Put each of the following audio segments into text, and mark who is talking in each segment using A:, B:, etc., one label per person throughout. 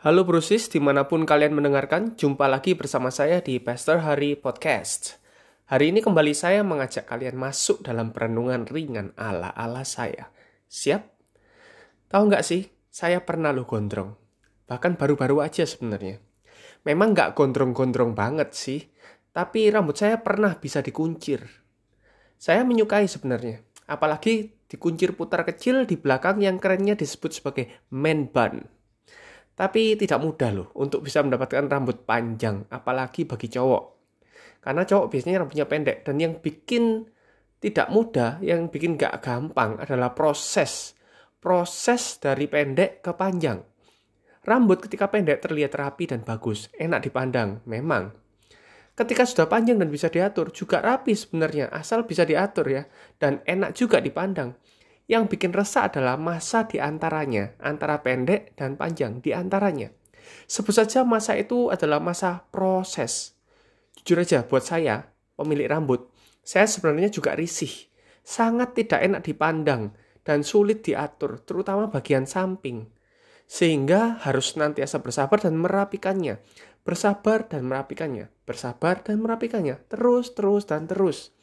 A: Halo Brusis, di mana pun kalian mendengarkan, jumpa lagi bersama saya di Pastor Hari Podcast. Hari ini kembali saya mengajak kalian masuk dalam perenungan ringan ala-ala saya. Siap? Tahu nggak sih, saya pernah lo gondrong. Bahkan baru-baru aja sebenarnya. Memang nggak gondrong-gondrong banget sih, tapi rambut saya pernah bisa dikuncir. Saya menyukai sebenarnya, apalagi dikuncir putar kecil di belakang yang kerennya disebut sebagai man bun. Tapi tidak mudah loh untuk bisa mendapatkan rambut panjang, apalagi bagi cowok. Karena cowok biasanya rambutnya pendek dan yang bikin tidak mudah, yang bikin gak gampang adalah proses. Proses dari pendek ke panjang. Rambut ketika pendek terlihat rapi dan bagus, enak dipandang, memang. Ketika sudah panjang dan bisa diatur, juga rapi sebenarnya, asal bisa diatur ya, dan enak juga dipandang. Yang bikin resah adalah masa di antaranya, antara pendek dan panjang di antaranya. Sebut saja masa itu adalah masa proses. Jujur aja, buat saya, pemilik rambut, saya sebenarnya juga risih. Sangat tidak enak dipandang dan sulit diatur, terutama bagian samping. Sehingga harus nantiasa bersabar dan merapikannya. Bersabar dan merapikannya. Bersabar dan merapikannya. Terus, terus, dan terus.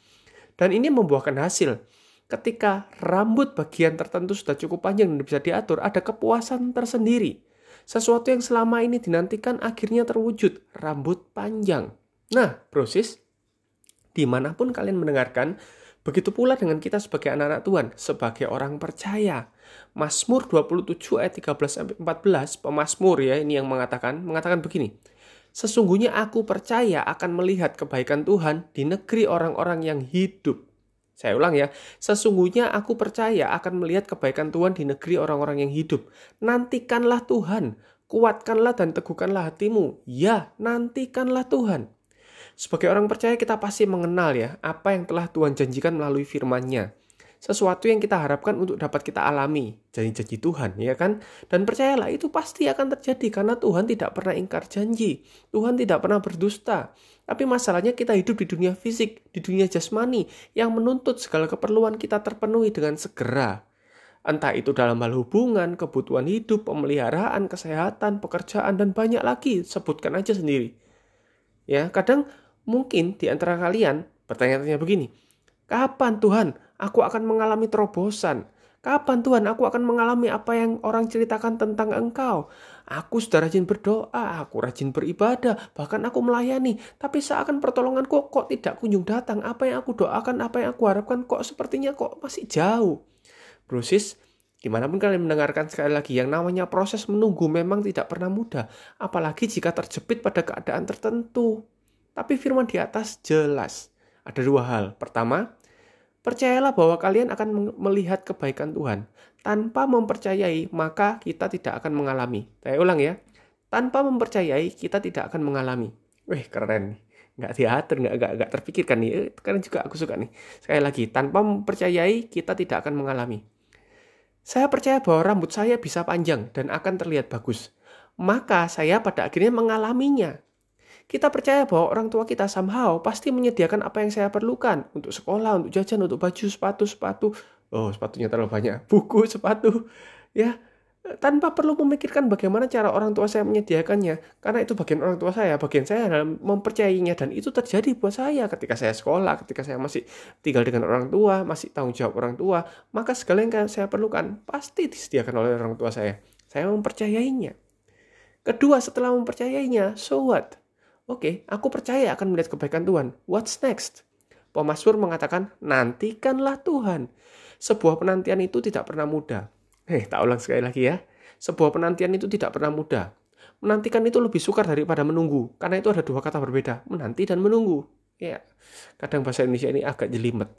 A: Dan ini membuahkan hasil ketika rambut bagian tertentu sudah cukup panjang dan bisa diatur, ada kepuasan tersendiri. Sesuatu yang selama ini dinantikan akhirnya terwujud, rambut panjang. Nah, proses di mana pun kalian mendengarkan, begitu pula dengan kita sebagai anak-anak Tuhan, sebagai orang percaya. Mazmur 27 ayat 13 14, pemazmur ya ini yang mengatakan, mengatakan begini. Sesungguhnya aku percaya akan melihat kebaikan Tuhan di negeri orang-orang yang hidup. Saya ulang ya, sesungguhnya aku percaya akan melihat kebaikan Tuhan di negeri orang-orang yang hidup. Nantikanlah Tuhan, kuatkanlah dan teguhkanlah hatimu. Ya, nantikanlah Tuhan. Sebagai orang percaya kita pasti mengenal ya apa yang telah Tuhan janjikan melalui firman-Nya sesuatu yang kita harapkan untuk dapat kita alami. Janji-janji Tuhan ya kan? Dan percayalah itu pasti akan terjadi karena Tuhan tidak pernah ingkar janji. Tuhan tidak pernah berdusta. Tapi masalahnya kita hidup di dunia fisik di dunia jasmani yang menuntut segala keperluan kita terpenuhi dengan segera. Entah itu dalam hal hubungan kebutuhan hidup pemeliharaan kesehatan pekerjaan dan banyak lagi. Sebutkan aja sendiri. Ya kadang mungkin di antara kalian bertanya-tanya begini kapan Tuhan aku akan mengalami terobosan. Kapan Tuhan aku akan mengalami apa yang orang ceritakan tentang Engkau? Aku sudah rajin berdoa, aku rajin beribadah, bahkan aku melayani. Tapi seakan pertolonganku kok tidak kunjung datang. Apa yang aku doakan, apa yang aku harapkan kok sepertinya kok masih jauh. Brosis, gimana pun kalian mendengarkan sekali lagi, yang namanya proses menunggu memang tidak pernah mudah. Apalagi jika terjepit pada keadaan tertentu. Tapi firman di atas jelas. Ada dua hal. Pertama, Percayalah bahwa kalian akan melihat kebaikan Tuhan. Tanpa mempercayai, maka kita tidak akan mengalami. Saya ulang ya. Tanpa mempercayai, kita tidak akan mengalami. Wih, keren nih. Nggak diatur, nggak, nggak, nggak terpikirkan nih. Eh, keren juga aku suka nih. Sekali lagi, tanpa mempercayai, kita tidak akan mengalami. Saya percaya bahwa rambut saya bisa panjang dan akan terlihat bagus. Maka saya pada akhirnya mengalaminya. Kita percaya bahwa orang tua kita somehow pasti menyediakan apa yang saya perlukan untuk sekolah, untuk jajan, untuk baju, sepatu, sepatu. Oh, sepatunya terlalu banyak. Buku, sepatu. Ya, tanpa perlu memikirkan bagaimana cara orang tua saya menyediakannya. Karena itu bagian orang tua saya, bagian saya dalam mempercayainya. Dan itu terjadi buat saya ketika saya sekolah, ketika saya masih tinggal dengan orang tua, masih tanggung jawab orang tua. Maka segala yang saya perlukan pasti disediakan oleh orang tua saya. Saya mempercayainya. Kedua, setelah mempercayainya, so what? Oke, okay, aku percaya akan melihat kebaikan Tuhan. What's next? Pemasmur mengatakan, nantikanlah Tuhan. Sebuah penantian itu tidak pernah mudah. Hei, tak ulang sekali lagi ya. Sebuah penantian itu tidak pernah mudah. Menantikan itu lebih sukar daripada menunggu. Karena itu ada dua kata berbeda. Menanti dan menunggu. Ya, kadang bahasa Indonesia ini agak jelimet.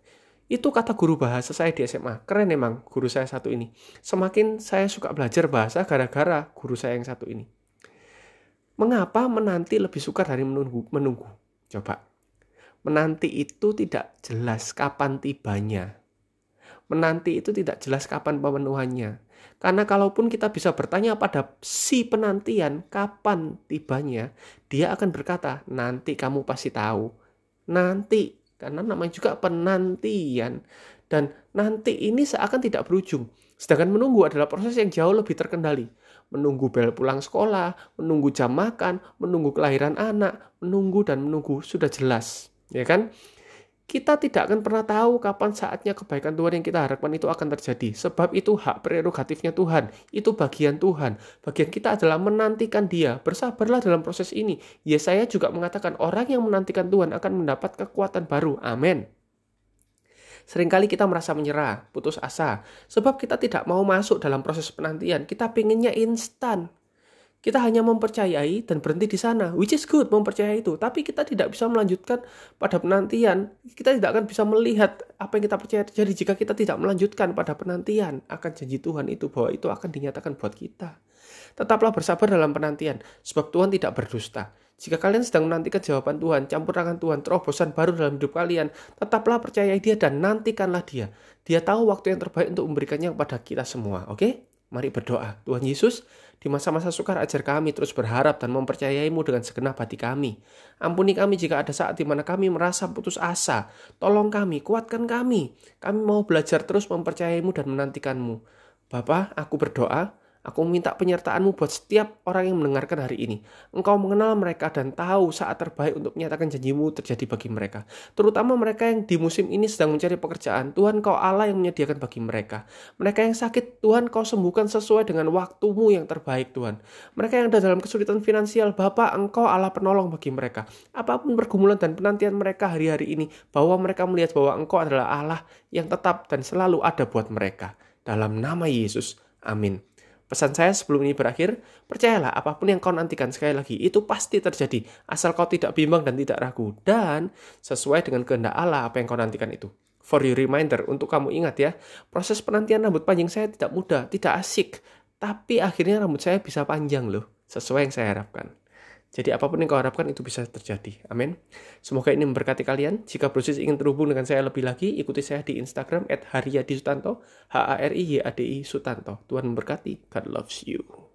A: Itu kata guru bahasa saya di SMA. Keren emang guru saya satu ini. Semakin saya suka belajar bahasa gara-gara guru saya yang satu ini. Mengapa menanti lebih sukar dari menunggu? Menunggu. Coba. Menanti itu tidak jelas kapan tibanya. Menanti itu tidak jelas kapan pemenuhannya. Karena kalaupun kita bisa bertanya pada si penantian kapan tibanya, dia akan berkata, nanti kamu pasti tahu. Nanti, karena namanya juga penantian. Dan nanti ini seakan tidak berujung. Sedangkan menunggu adalah proses yang jauh lebih terkendali. menunggu bel pulang sekolah, menunggu jam makan, menunggu kelahiran anak, menunggu dan menunggu sudah jelas, ya kan? Kita tidak akan pernah tahu kapan saatnya kebaikan Tuhan yang kita harapkan itu akan terjadi. Sebab itu hak prerogatifnya Tuhan. Itu bagian Tuhan. Bagian kita adalah menantikan dia. Bersabarlah dalam proses ini. Ya saya juga mengatakan orang yang menantikan Tuhan akan mendapat kekuatan baru. Amin. Seringkali kita merasa menyerah, putus asa. Sebab kita tidak mau masuk dalam proses penantian. Kita pinginnya instan. Kita hanya mempercayai dan berhenti di sana, which is good mempercayai itu. Tapi kita tidak bisa melanjutkan pada penantian. Kita tidak akan bisa melihat apa yang kita percaya terjadi jika kita tidak melanjutkan pada penantian akan janji Tuhan itu bahwa itu akan dinyatakan buat kita. Tetaplah bersabar dalam penantian, sebab Tuhan tidak berdusta. Jika kalian sedang menantikan jawaban Tuhan, campur tangan Tuhan, terobosan baru dalam hidup kalian, tetaplah percayai dia dan nantikanlah dia. Dia tahu waktu yang terbaik untuk memberikannya kepada kita semua, oke? Okay? Mari berdoa. Tuhan Yesus, di masa-masa sukar ajar kami terus berharap dan mempercayaimu dengan segenap hati kami. Ampuni kami jika ada saat di mana kami merasa putus asa. Tolong kami, kuatkan kami. Kami mau belajar terus mempercayaimu dan menantikanmu. Bapa, aku berdoa, Aku minta penyertaanmu buat setiap orang yang mendengarkan hari ini. Engkau mengenal mereka dan tahu saat terbaik untuk menyatakan janjimu terjadi bagi mereka. Terutama mereka yang di musim ini sedang mencari pekerjaan. Tuhan kau Allah yang menyediakan bagi mereka. Mereka yang sakit, Tuhan kau sembuhkan sesuai dengan waktumu yang terbaik Tuhan. Mereka yang ada dalam kesulitan finansial, Bapak engkau Allah penolong bagi mereka. Apa pun pergumulan dan penantian mereka hari-hari ini, bahwa mereka melihat bahwa engkau adalah Allah yang tetap dan selalu ada buat mereka. Dalam nama Yesus, amin. Pesan saya sebelum ini berakhir, percayalah apa pun yang kau nantikan sekali lagi, itu pasti terjadi, asal kau tidak bimbang dan tidak ragu, dan sesuai dengan kehendak Allah apa yang kau nantikan itu. For your reminder, untuk kamu ingat ya, proses penantian rambut panjang saya tidak mudah, tidak asik, tapi akhirnya rambut saya bisa panjang loh, sesuai yang saya harapkan. Jadi apa pun yang kau harapkan itu bisa terjadi. Amin. Semoga ini memberkati kalian. Jika proses ingin terhubung dengan saya lebih lagi, ikuti saya di Instagram @haryadi Sutanto, H A R I Y A D I Sutanto. Tuhan memberkati. God loves you.